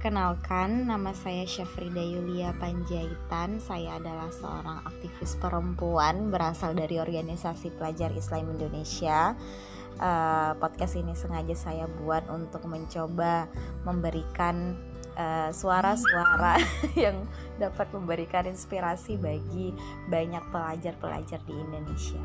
kenalkan nama saya Syafrida Yulia Panjaitan. Saya adalah seorang aktivis perempuan berasal dari organisasi pelajar Islam Indonesia. Uh, podcast ini sengaja saya buat untuk mencoba memberikan eh, suara-suara uh, yang dapat memberikan inspirasi bagi banyak pelajar-pelajar di Indonesia.